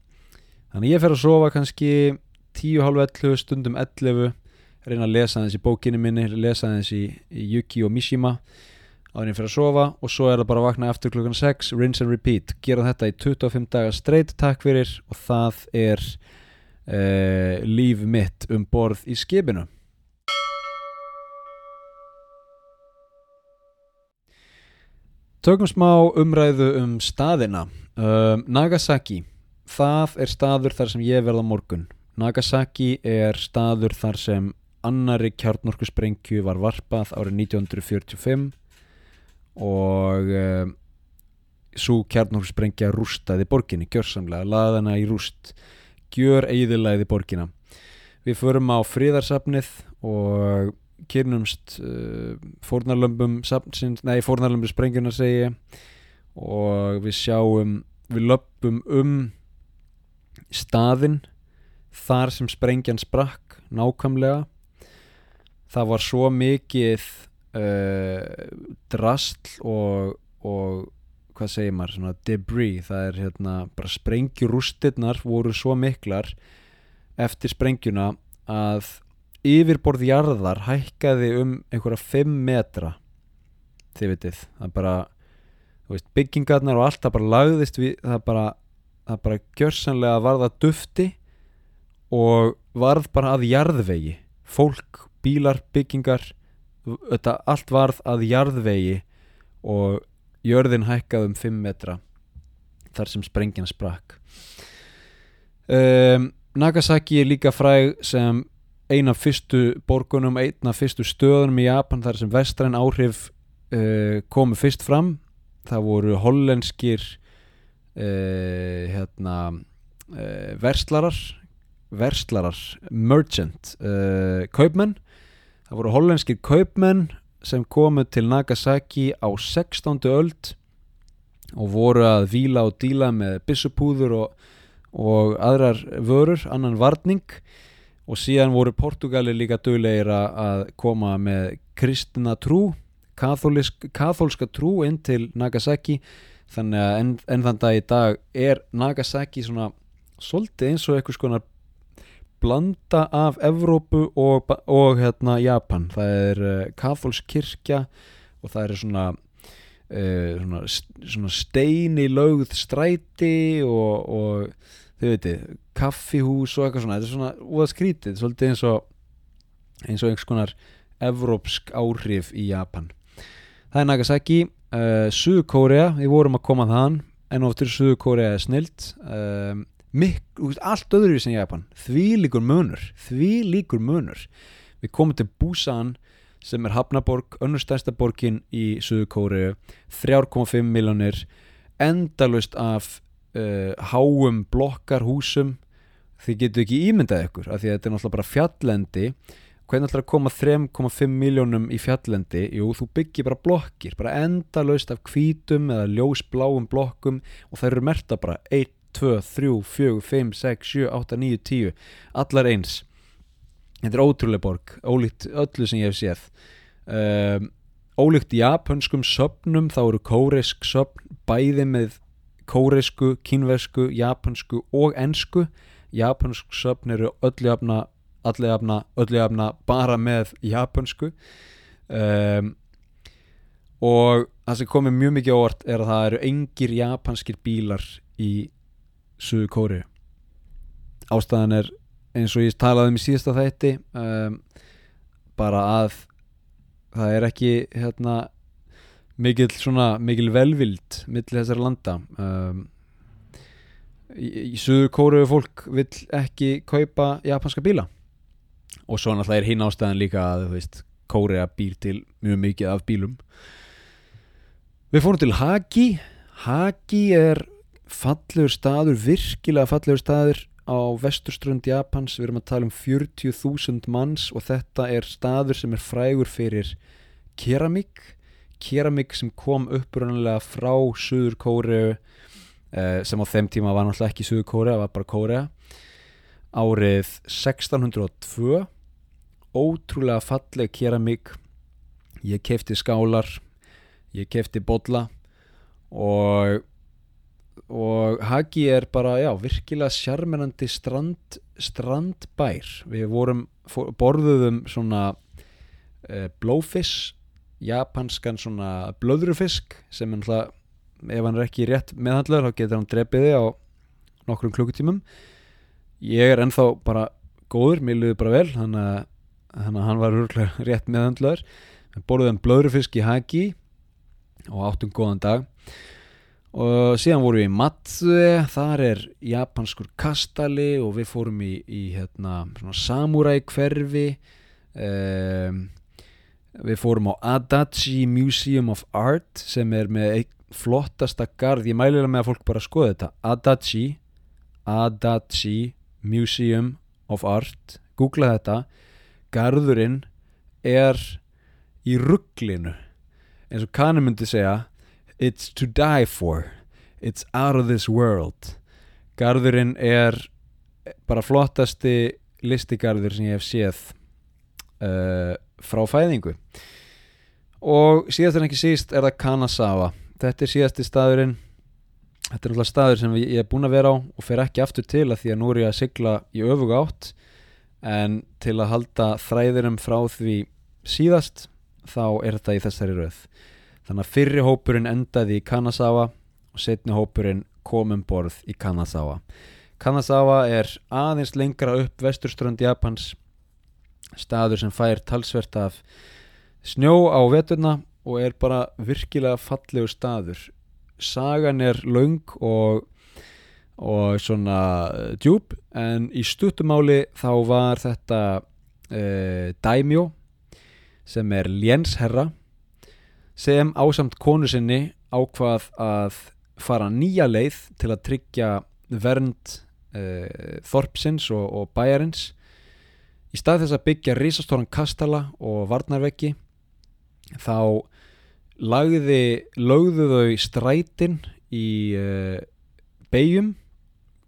Þannig ég fer að sofa kannski 10.30 stundum 11 reyna að lesa þessi bókinu minni lesa þessi í Yuki og Mishima. Áðurinn fyrir að sofa og svo er það bara að vakna eftir klukkan 6, rinse and repeat. Gera þetta í 25 dagar straight takk fyrir. Og það er uh, líf mitt um borð í skipinu Tökum smá umræðu um staðina. Um, Nagasaki það er staður þar sem ég verða morgun. Nagasaki er staður þar sem annari kjarnorku sprengju var varpað árið 1945 og eh, svo kjarnorku sprengja rústaði borginni, gjörsamlega, laðana í rúst gjör eiðilegði borginna við förum á fríðarsafnið og kynumst uh, fórnarlömbum nei, fórnarlömbum sprengjuna segi og við sjáum við löpum um staðin þar sem sprengjan sprakk nákvæmlega. Það var svo mikið uh, drastl og, og hvað segir maður, svona debris það er hérna, bara sprengjurústirnar voru svo miklar eftir sprengjuna að yfirborðjarðar hækkaði um einhverja 5 metra þið vitið, það bara veist, byggingarnar og allt það bara lagðist við, það bara það bara gjörsanlega varða dufti og varð bara að jarðvegi. Fólk bílar, byggingar þetta allt varð að jarðvegi og jörðin hækkað um 5 metra þar sem sprengjan sprakk. Um, Nagasaki er líka fræg sem eina fyrstu borgunum, eina fyrstu stöðunum í Japan þar sem vestræn áhrif uh, komu fyrst fram það voru hollenskir uh, hérna uh, verslarar verslarar, merchant kaupmenn Það voru hollenskir kaupmenn sem komu til Nagasaki á 16. öld og voru að vila og díla með bissupúður og, og aðrar vörur, annan varning og síðan voru Portugali líka döglegir að koma með kristina trú, katholska trú inn til Nagasaki. Þannig að enn en þann dag í dag er Nagasaki svona svolítið eins og eitthvað skonar blanda af Evrópu og, og hérna, Japan. Það er uh, eh, katholsk kirkja og það er svona, uh, svona, svona steini lögð stræti og, og þau veitir, kaffihús og eitthvað svona, þetta er svona úða skrítið, svolítið eins og eins og einhvers konar evrópsk áhrif í Japan. Það er Nagasaki uh, eh, Suðkórea, við vorum að koma þann en oftur Suðkórea er snilt um Mikl, allt öðru sem Japan því líkur munur því líkur munur. Við komum til Busan sem er Hafnaborg, önnurstænsta borgin í Suðu Kóru 3,5 miljónir endalust af uh, háum blokkarhúsum. Þið getur ekki ímyndað ykkur af því að þetta er náttúrulega bara fjallendi hvernig ætlar að koma 3,5 miljónum í fjallendi, jú þú byggir bara blokkir, bara endalaust af hvítum eða ljósbláum blokkum og það eru merta bara 1, 2, 3, 4, 5, 6, 7, 8, 9, 10 allar eins. Þetta er ótrúlega borg, ólíkt öllu sem ég hef séð. Um, ólíkt japanskum söpnum þá eru kóreisk söpn bæði með kóreisku, kínversku, japansku og ensku. Japansk söpn eru öllu jafna allir jafna, öllu jafna bara með japansku um, og það sem komið mjög mikið óvart er að það eru engir japanskir bílar í Suðu Kóri ástæðan er eins og ég talaði um í síðasta þætti um, bara að það er ekki hérna mikil svona, mikil velvild millir þessar landa. Um, í, í Suður Kóru fólk vill ekki kaupa japanska bíla. Og svo náttúrulega er hinn ástæðan líka að veist, Kórea býr til mjög mikið af bílum. Við fórum til Hagi Hagi er fallur staður, virkilega fallur staður á vesturströnd Japans. Við erum að tala um 40.000 manns og þetta er staður sem er frægur fyrir keramík keramík sem kom upprunnulega frá Suður Kórea eh, sem á þeim tíma var náttúrulega ekki Suður Kórea, var bara Kórea árið 1602 ótrúlega falleg keramík ég kefti skálar ég kefti bolla og og Hagi er bara, já, virkilega sjarmenandi strand, strandbær. Við vorum, borðuðum svona e, blowfish japanskan svona blöðrufisk sem er náttúrulega ef hann er ekki rétt meðhandlaður þá getur hann drepiði á nokkrum klukkutímum. Ég er ennþá bara góður, mér liður bara vel þannig að, hann var (laughs) rétt meðhandlaður við borðuðum blöðrufisk í Hagi og áttum góðan dag. Og síðan vorum við í Matsue þar er japanskur kastali og við fórum í, í hérna, samurai hverfi um, við fórum á Adachi Museum of Art sem er með flottasta gard ég mælilega með að fólk bara skoða þetta. Adachi Adachi Museum of Art. Googla þetta. Gardurinn er í rugglinu eins og kanni myndi segja It's to die for. It's out of this world. Garðurinn er bara flottasti listigarður sem ég hef séð uh, frá fæðingu. Og síðast en ekki síst er það Kanazawa. Þetta er síðasti staðurinn þetta er náttúrulega staður sem ég er búin að vera á og fer ekki aftur til að því að nú er ég að sigla í öfuga átt. En til að halda þræðirum frá því síðast þá er þetta í þessari rauð Þannig að fyrri hópurinn endaði í Kanazawa og setni hópurinn kom um borð í Kanazawa. Kanazawa er aðeins lengra upp vesturströnd Japans, staður sem fær talsvert af snjó á veturna og er bara virkilega fallegu staður. Sagan er laung og, og svona djúb en í stuttumáli þá var þetta uh, Daimyo sem er lénsherra sem ásamt konu sinni ákvað að fara nýja leið til að tryggja vernd uh, Þorpsins og, og bæjarins í stað þess að byggja risastóran kastala og varnarveggi þá lagði, lögðu þau strætin í uh, beigjum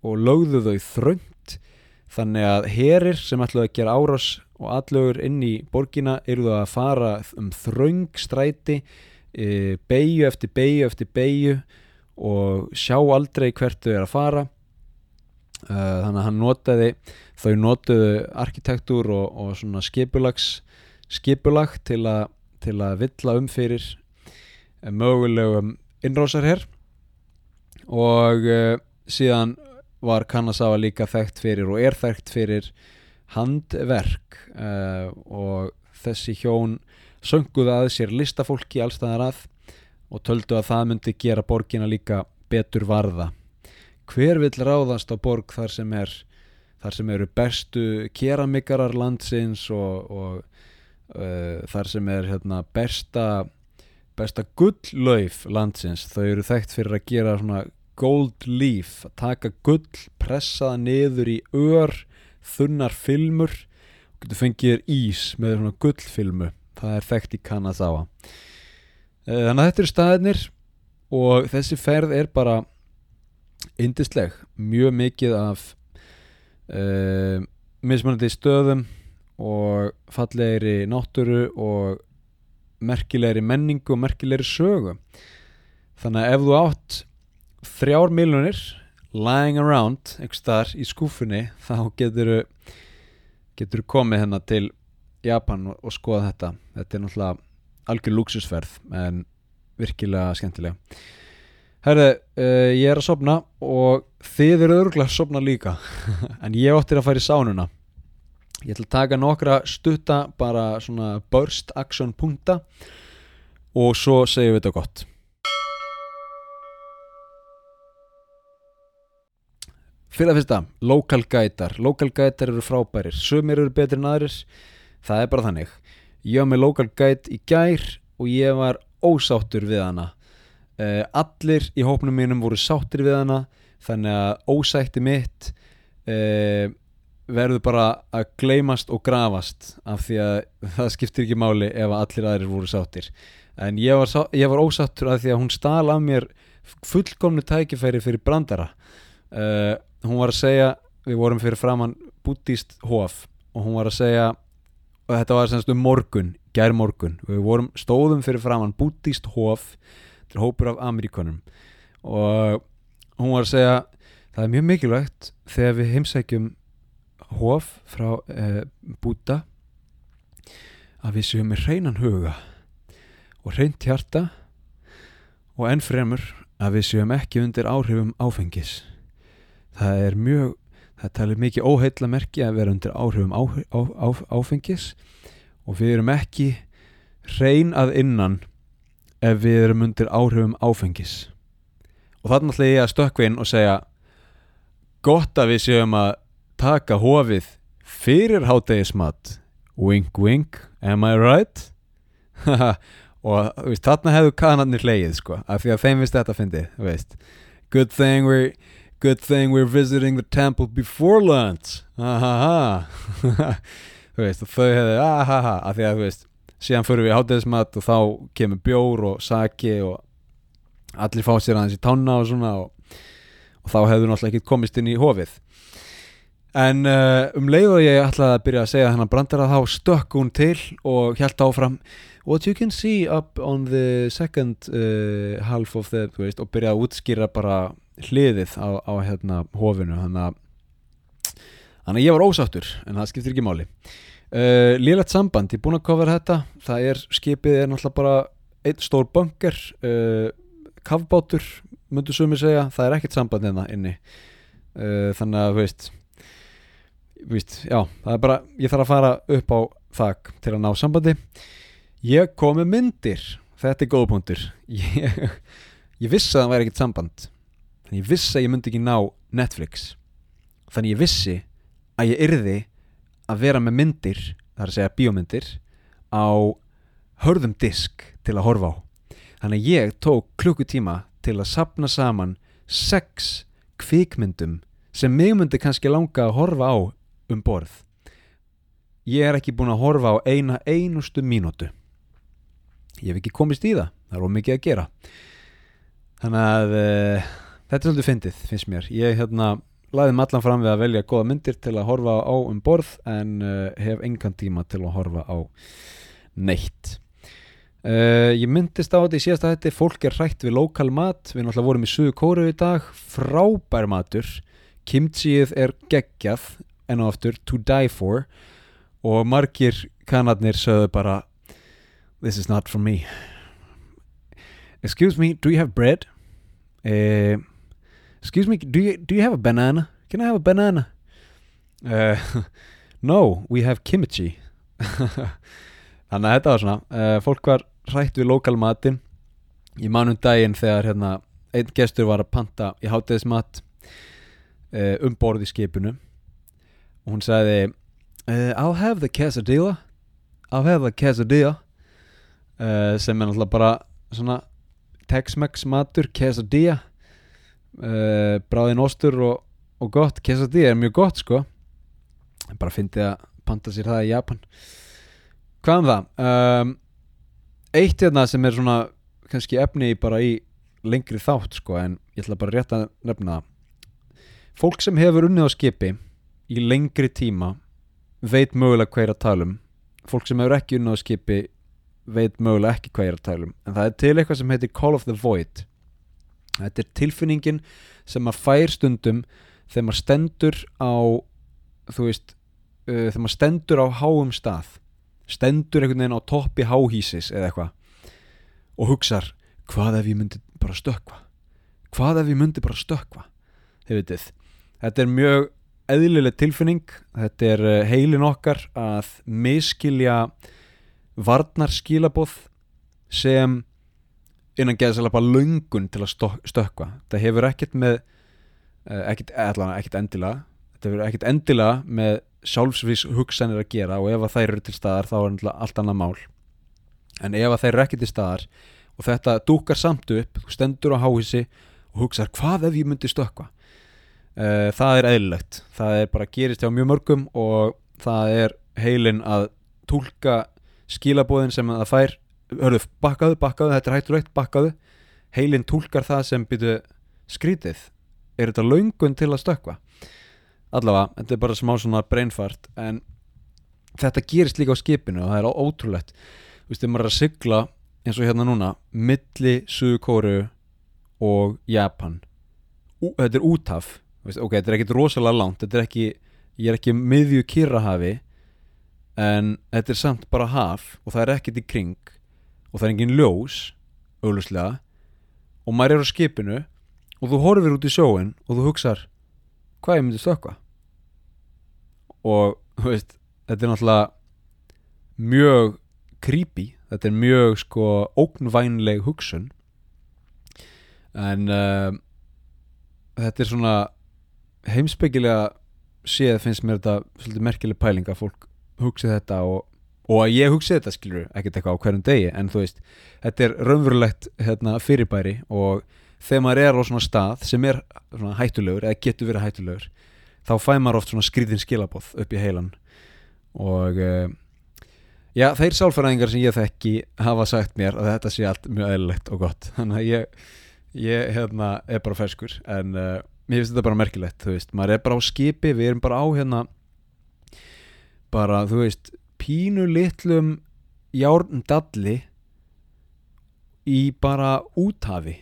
og lögðu þau þröngt þannig að herir sem ætlaði að gera árás og allögur inn í borgina eru það að fara um þröng stræti e, beigju eftir beigju eftir beigju og sjá aldrei hvert þau er að fara. uh, þannig að hann notaði þau notuðu arkitektúr og, og svona skipulags skipulag til að til að villa um fyrir mögulegum innrósarherr og uh, síðan var Kanazawa líka þekkt fyrir og er þekkt fyrir handverk uh, og þessi hjón sönguðu að sér listafólki allstaðar að og töldu að það myndi gera borgina líka betur varða hver vill ráðast á borg þar sem er þar sem eru bestu keramikarar landsins og, og uh, þar sem er hérna, besta besta gulllauf landsins? Þau eru þekkt fyrir að gera svona gold leaf að taka gull, pressa það niður í ör þunnar filmur. Og getur fengið ís með svona gullfilmu. Það er þekkt í Kanazawa Eh, þannig að þetta eru staðirnir og þessi ferð er bara indisleg mjög mikið af uh, mismunandi stöðum og fallegri náttúru og merkilegri menningu og merkilegri sögu. Þannig að ef þú átt þrjár miljonir lying around einhvers staðar í skúfunni þá getur getur komið hérna til Japan og, og skoða þetta. Þetta er náttúrulega algjör lúksusferð en virkilega skemmtilega Herði, uh, ég er að sopna og þið eru örgulega að sopna líka. (laughs) En ég áttir að fara í sánuna. Ég ætla að taka nokkra stutta bara svona burst action punta og svo segjum við þetta gott. Fyrir að fyrsta, local guidar Local guidar eru frábærir. Sumir eru betri en aðrir. Það er bara þannig. Ég var með local guide í gær og ég var ósáttur við hana uh, Allir í hópnum mínum voru sáttir við hana Þannig að ósætti mitt uh, verður bara að gleymast og grafast af því að það skiptir ekki máli ef allir aðrir voru sáttir. En ég var, ég var ósáttur af því að hún stal af mér fullkomnu tækifæri fyrir brandara. Uh, hún var að segja við vorum fyrir framann bútist hof og hún var að segja og þetta var semst um morgun, gær morgun við vorum, stóðum fyrir framann bútist hof til hópur af Ameríkonum og hún var að segja það er mjög mikilvægt þegar við heimsækjum hof frá uh, búta að við séum með hreinan huga og hreint hjarta og enn fremur að við séum ekki undir áhrifum áfengis. Það er mjög það talir mikið óheilla merki að vera undir áhrifum á, á, á, áfengis og við erum ekki hrein að innan ef við erum undir áhrifum áfengis. Og þannig ætla ég að stökkva inn og segja gott að við séum að taka hofið fyrir hátegismat wink wink, am I right? (laughs) og veist, þarna hefðu kanarnir hleyið sko, af því að þeim vist þetta fyndi, good thing we're good thing we're visiting the temple before lunch. Ha ha ha. (laughs) Þú veist, og þau hefðu ah ha ha, af því að þú veist síðan fyrir við í hátegismat og þá kemur bjór og saki og allir fá sér aðeins í tána og svona og, og þá hefðu náttúrulega ekki komist inn í hofið. En uh, um leið og ég ætlaði að byrja að segja hennar brandara þá stökk hún til og hjælt áfram What you can see up on the second uh, half of the veist, og byrjaði að útskýra bara hliðið á, á hérna hofinu. Þannig að þannig að ég var ósáttur en það skiptir ekki máli uh, Lélegt samband, ég er búinn að kofra þetta. Það er, skipið er náttúrulega bara einn stór bunker uh, kafbátur, myndu sumir segja. Það er ekkert samband hérna inni. Uh, þannig að, veist víst, já, það er bara ég þarf að fara upp á þak til að ná sambandi. Ég kom með myndir. Þetta er góðpunktur ég, (laughs) ég vissi að það væri ekkert samband. Þannig ég vissi að ég myndi ekki ná Netflix. Þannig ég vissi að ég yrði að vera með myndir það er að segja bíómyndir á hörðum disk til að horfa á. Þannig að ég tók klukkutíma til að sapna saman sex kvikmyndum sem mig myndi kannski langa að horfa á um borð. Ég er ekki búin að horfa á eina einustu mínútu. Ég hef ekki komist í það það er ómikið að gera. Þannig að uh, þetta er svolítið fyndið finnst mér. Ég hérna laði mig allan fram við að velja góða myndir til að horfa á um borð en uh, hef engan tíma til að horfa á neitt. Uh, ég myndist á þetta í síðasta þetta fólk er hrætt við lokal mat. Við náttúrulega vorum í Suðu Kóru í dag frábær matur. Kimchiið er geggjað enn og aftur to die for. Og margir kanadnir sögðu bara this is not for me. Excuse me, do you have bread? Uh, excuse me, do you, do you have a banana? Can I have a banana? Uh, (laughs) no, we have kimchi. (laughs) Þannig að þetta var svona uh, fólk var hrætt við lokal matin í mannum daginn þegar hérna, einn gestur var að panta í háteðismat uh, um borð í skipinu. Og hún sagði uh, I'll have the quesadilla. I'll have the quesadilla. Uh, sem er náttúrulega bara svona Tex-Mex matur, quesadilla uh, bráðin ostur og, og gott. Quesadilla er mjög gott sko. Bara fyndi að panta sér það í Japan. Hvað um það? Um, eitt hérna sem er svona kannski efni bara í lengri þátt sko en ég ætla bara rétt að nefna það. Fólk sem hefur unnið á skipi í lengri tíma veit mögulega hvað er að tala um. Fólk sem hefur ekki unnið á skipi veit mögulega ekki hvað er að tala um. En það er til eitthvað sem heitir Call of the Void þetta er tilfinningin sem maður fær stundum þegar maður stendur á þú veist uh, þegar maður stendur á háum stað stendur einhvern veginn á toppi háhísis eða eitthvað og hugsar hvað ef ég myndi bara stökkva? Hvað ef ég myndi bara stökkva? Þið veitir þetta er mjög eðlileg tilfinning. Þetta er uh, heilin okkar að miskilja varnar skilaboð sem innan geðsala bara löngun til að stök- stökkva. Það hefur ekkert með uh, ekkert, allan, ekkert endilega þetta hefur ekkert endilega með sjálfsvís hugsanir að gera og ef að þær eru til staðar þá er allt annað mál. En ef að þær eru ekki til staðar og þetta dúkar samt upp þú stendur á háhísi og hugsar hvað ef ég myndi stökkva? Uh, það er eðlilegt. Það er bara gerist hjá mjög mörgum og það er heilin að túlka skilabóðin sem það fær hörðu, bakkaðu, bakkaðu, þetta er hættulegt, bakkaðu. Heilin túlkar það sem byrju skrítið. Er þetta löngun til að stökkva? Allavega, þetta er bara smá svona brainfart en þetta gerist líka á skipinu og það er ótrúlegt. Þú veist, þegar maður er að sigla eins og hérna núna milli Suðukóru og Japan. Ú, þetta er veist, ok, þetta er ekkit rosalega langt þetta er ekki, ég er ekki miðju kýrahafi en þetta er samt bara haf og það er ekkit í kring og það er engin ljós auglustlega og maður er á skipinu og þú horfir út í sjóin og þú hugsar hvað ég myndi stökkva? Og þú veist þetta er náttúrulega mjög creepy þetta er mjög sko ógnvænleg hugsun. En uh, þetta er svona heimspekilega séð finnst mér þetta svolítið merkileg pæling að fólk hugsi þetta og, og að ég hugsi þetta skilur ekkert eitthvað á hverjum degi en þú veist þetta er raunverulegt hérna, fyrirbæri og þegar maður er á svona stað sem er svona hættulegur eða getur verið hættulegur þá fæ maður oft svona skrýðin skilabóð upp í heilan og uh, já, þeir sálfæræðingar sem ég þekki hafa sagt mér að þetta sé allt mjög eðlilegt og gott. (laughs) Þannig að ég, ég hérna, er bara ferskur en uh, mér finnst þetta bara merkilegt þú veist, maður er bara á skipi, við erum bara á hérna bara, þú veist, pínu litlum járndalli í bara úthafi.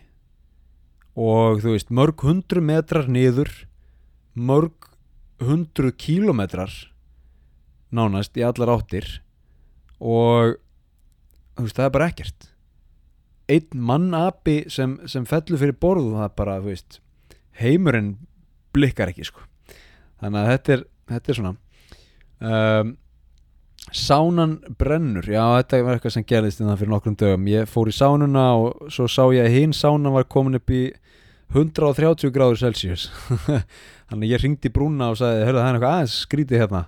Og þú veist, mörg hundru metrar niður mörg hundru kílometrar nánast í allar áttir. Og þú veist, það er bara ekkert. Einn mannapi sem, sem fellur fyrir borðu það bara, veist heimurinn blikkar ekki sko. Þannig að þetta er, þetta er svona. Um, Sánan brennur, já þetta var eitthvað sem gerðist innan fyrir nokkrum dögum. Ég fór í sánuna og svo sá ég að hinn sánan var komin upp í 130 gráður Celsius. (laughs) Þannig ég ringdi brúna og sagði hörðu það er eitthvað aðeins skrítið hérna.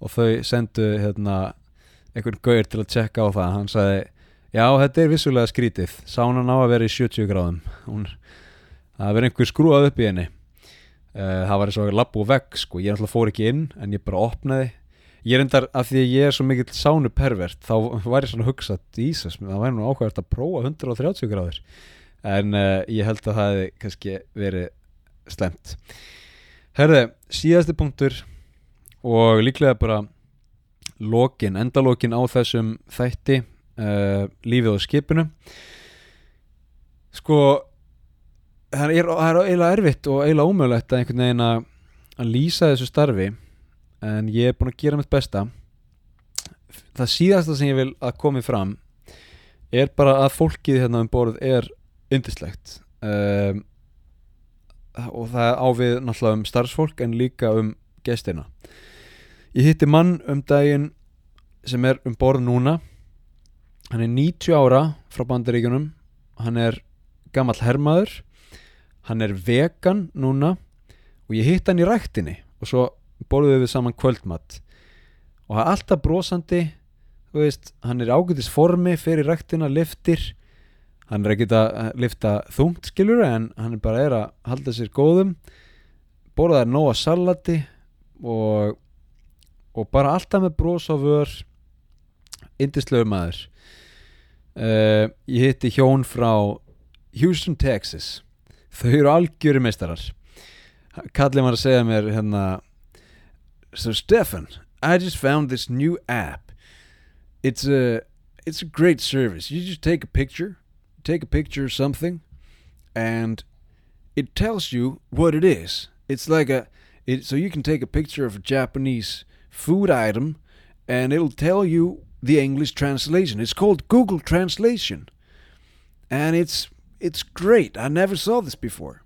Og þau sendu hérna einhvern gauður til að tjekka á það. Hann sagði já þetta er vissulega skrítið sánan á að vera í 70 gráðum. Hún, það verið einhver skrúað upp í henni. Uh, það var eins og lapp og vegg sko, ég náttúrulega fór ekki inn en ég bara opnaði ég er endar af því að ég er svo mikill sánu pervert þá ég svona að hugsa Jesus, það væri nú áhugavert að prófa 130 gráður. En uh, ég held að það hefði kannski verið slemt herði, síðasti punktur og líklega bara lokin, endalokin á þessum þætti uh, lífið á skipinu. Sko það er, það er eiginlega erfitt og eiginlega ómögulegt að einhvern veginn að lýsa þessu starfi en ég er búin að gera mitt besta. Það síðasta sem ég vil að komi fram er bara að fólkið hérna um borð er yndislegt. Um, og það á við náttúrulega um starfsfólk en líka um gestina. Ég hitti mann um daginn sem er um borð núna. Hann er 90 ára frá bandaríkunum hann er gammal hermaður. Hann er vegan núna. Og ég hitt hann í ræktinni. Og svo borðuðu við saman kvöldmatt og hann er alltaf brosandi þú veist, hann er ágætis formi fyrir ræktina, liftir hann er ekkit að lifta þungt skilur en hann er bara er að halda sér góðum. Borðaði nóga salati og, og bara alltaf með brós á vör. Indislegu maður. Uh, ég hitti hjón frá Houston, Texas. Þau eru algjöri meistarar. Kallið maður að segja mér hérna so Stefan I just found this new app. It's a it's a great service. You just take a picture take a picture of something and it tells you what it is. It's like a it, so you can take a picture of a Japanese food item and it'll tell you the English translation. It's called Google Translation. And it's it's great. I never saw this before.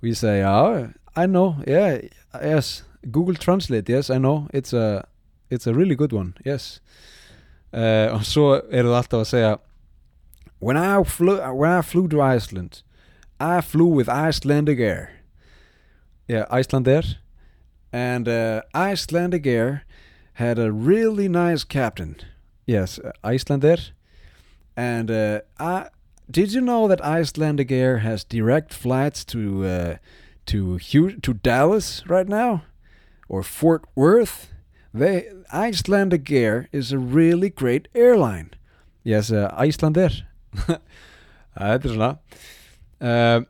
We say oh I know. Yeah yes Google Translate yes I know. It's a it's a really good one yes. Uh, (laughs) og svo eru það alltaf að segja when I, flew, when I flew to Iceland I flew with Icelandic Air. Yeah Icelandair and uh, Icelandic Air had a really nice captain. Yes Icelandair and uh, I did you know that Icelandic Air has direct flights to uh, to Hugh, to Dallas right now or Fort Worth? They Icelandic Air is a really great airline. Yes, uh, Icelandair. (laughs) Þetta er svona. Uh,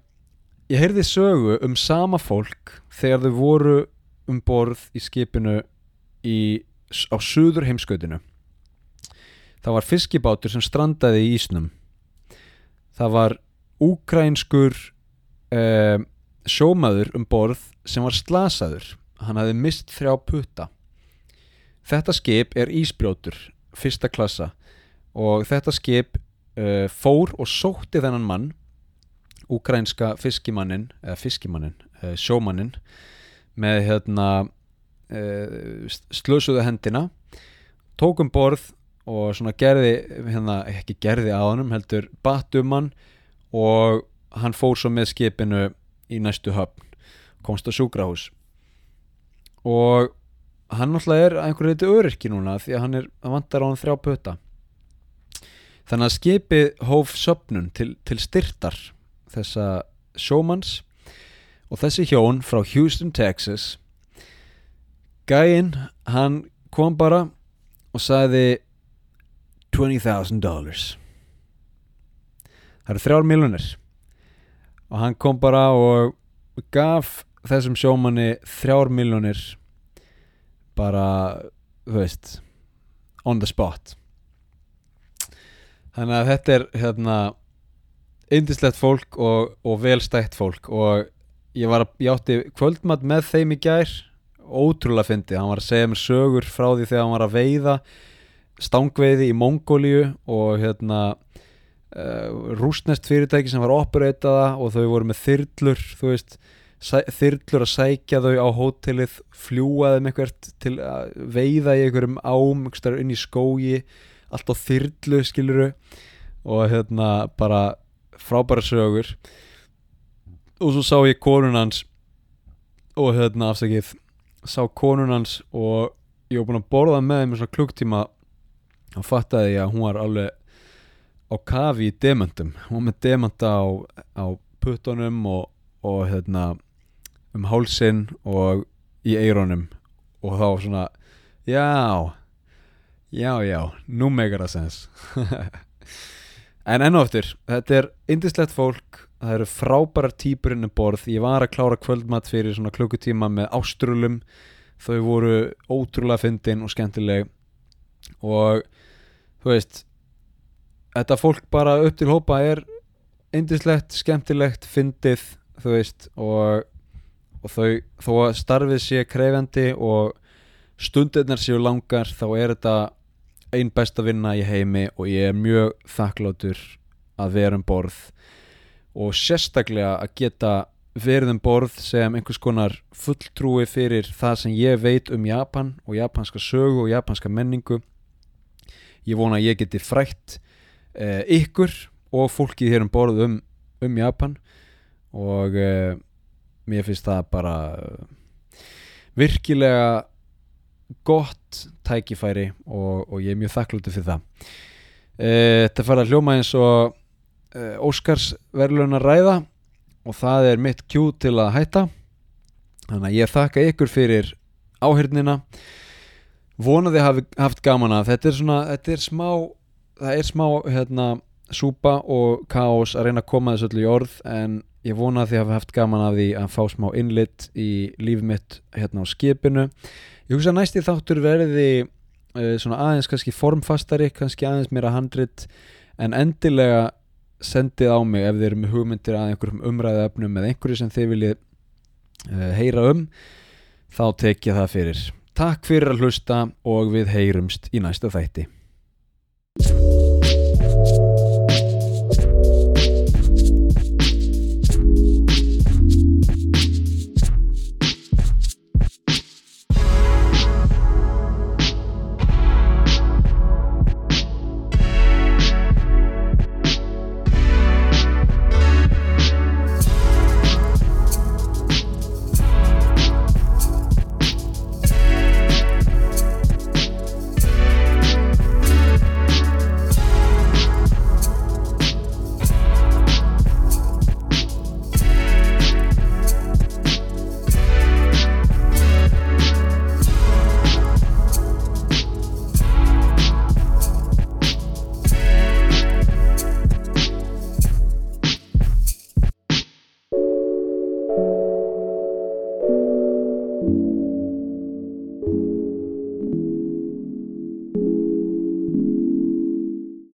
ég heyrði sögu um sama fólk þegar þau voru um borð í skipinu í, á suður heimskautinu. Það var fiskibátur sem strandaði í Ísnum það var úkrænskur uh, sjómaður um borð sem var slasaður hann hafði mist þrjá putta. Þetta skip er ísbrjótur fyrsta klassa og þetta skip uh, fór og sótti þennan mann úkrænska fiskimannin eða fiskimannin, uh, sjómannin með hérna slösuðu hendina tók um borð og svona gerði hérna, ekki gerði á hann heldur batum hann og hann fór svo með skipinu í næstu höfn komst á sjúkrahús og hann náttúrulega er einhverju eitthvað öryrki núna því að hann er að vantar á hann þrjá pöta þannig að skipið hóf söpnun til, til styrtar þessa sjómanns. Og þessi hjón frá Houston, Texas gæinn hann kom bara og sagði $20,000 það eru þrjár miljonir og hann kom bara og gaf þessum sjómanni þrjár miljonir bara, þú veist on the spot. Þannig að þetta er hérna indislegt fólk og, og velstætt fólk. Og ég var að, ég átti kvöldmatt með þeim í gær. Ótrúlega fyndið, hann var að segja mér sögur frá því þegar hann var að veiða stangveiði í Mongóliu og hérna uh, rúsnest fyrirtæki sem var operataða og þau voru með þyrlur þú veist, þyrlur að sækja þau á hótelið, fljúaðum eitthvað til að veiða í einhverjum ám, inn í skógi allt á þyrlu, skiluru og hérna bara frábæra sögur. Og svo sá ég konun hans og hérna afsakið. Sá konun hans og ég var búin að borða með þeim svona klukktíma. Og fattaði ég að hún var alveg á kafi í demöntum. Hún var með demönta á, á puttunum og, og hérna um hálsin og í eironum og þá svona já, já, já nú megar það sens. (laughs) En ennáttur þetta er indislegt fólk það eru frábærar týpur inn um borð. Ég var að klára kvöldmatt fyrir svona klukkutíma með áströlum. Þau voru ótrúlega fyndin og skemmtileg. Og þú veist þetta fólk bara upp til hópa er indislegt, skemmtilegt fyndið, þú veist og, og þau, þó að starfið sé krefjandi og stundirnar séu langar þá er þetta einn besta vinna í heimi og ég er mjög þakkláttur að vera um borð. Og sérstaklega að geta verið um borð sem einhvers konar fulltrúi fyrir það sem ég veit um Japan og japanska sögu og japanska menningu. Ég vona að ég geti frætt eh, ykkur og fólkið hér um borð um, um Japan. Og eh, mér finnst það bara virkilega gott tækifæri og, og ég er mjög þakklútið fyrir það. Eh, þetta fara að hljóma eins og uh, Óskars verðlun að ræða og það er mitt kjú til að hætta. Þannig að ég þakka ykkur fyrir áhyrnina vonaði hafi haft gaman að þetta er svona, þetta er smá það er smá hérna súpa og kaos að reyna að koma þessu öllu í orð en ég vona að þið hafi haft gaman af því að fá smá innlitt í líf mitt hérna á skipinu. Ég hugsa að næsti þáttur verði uh, svona aðeins kannski formfastari kannski aðeins meira handrit en endilega sendið á mig ef þið eru með hugmyndir að einhverjum umræðu efnum eða einhverju sem þið viljið uh, heyra um þá tek ég það fyrir. Takk fyrir að hlusta og við heyrumst í næsta þætti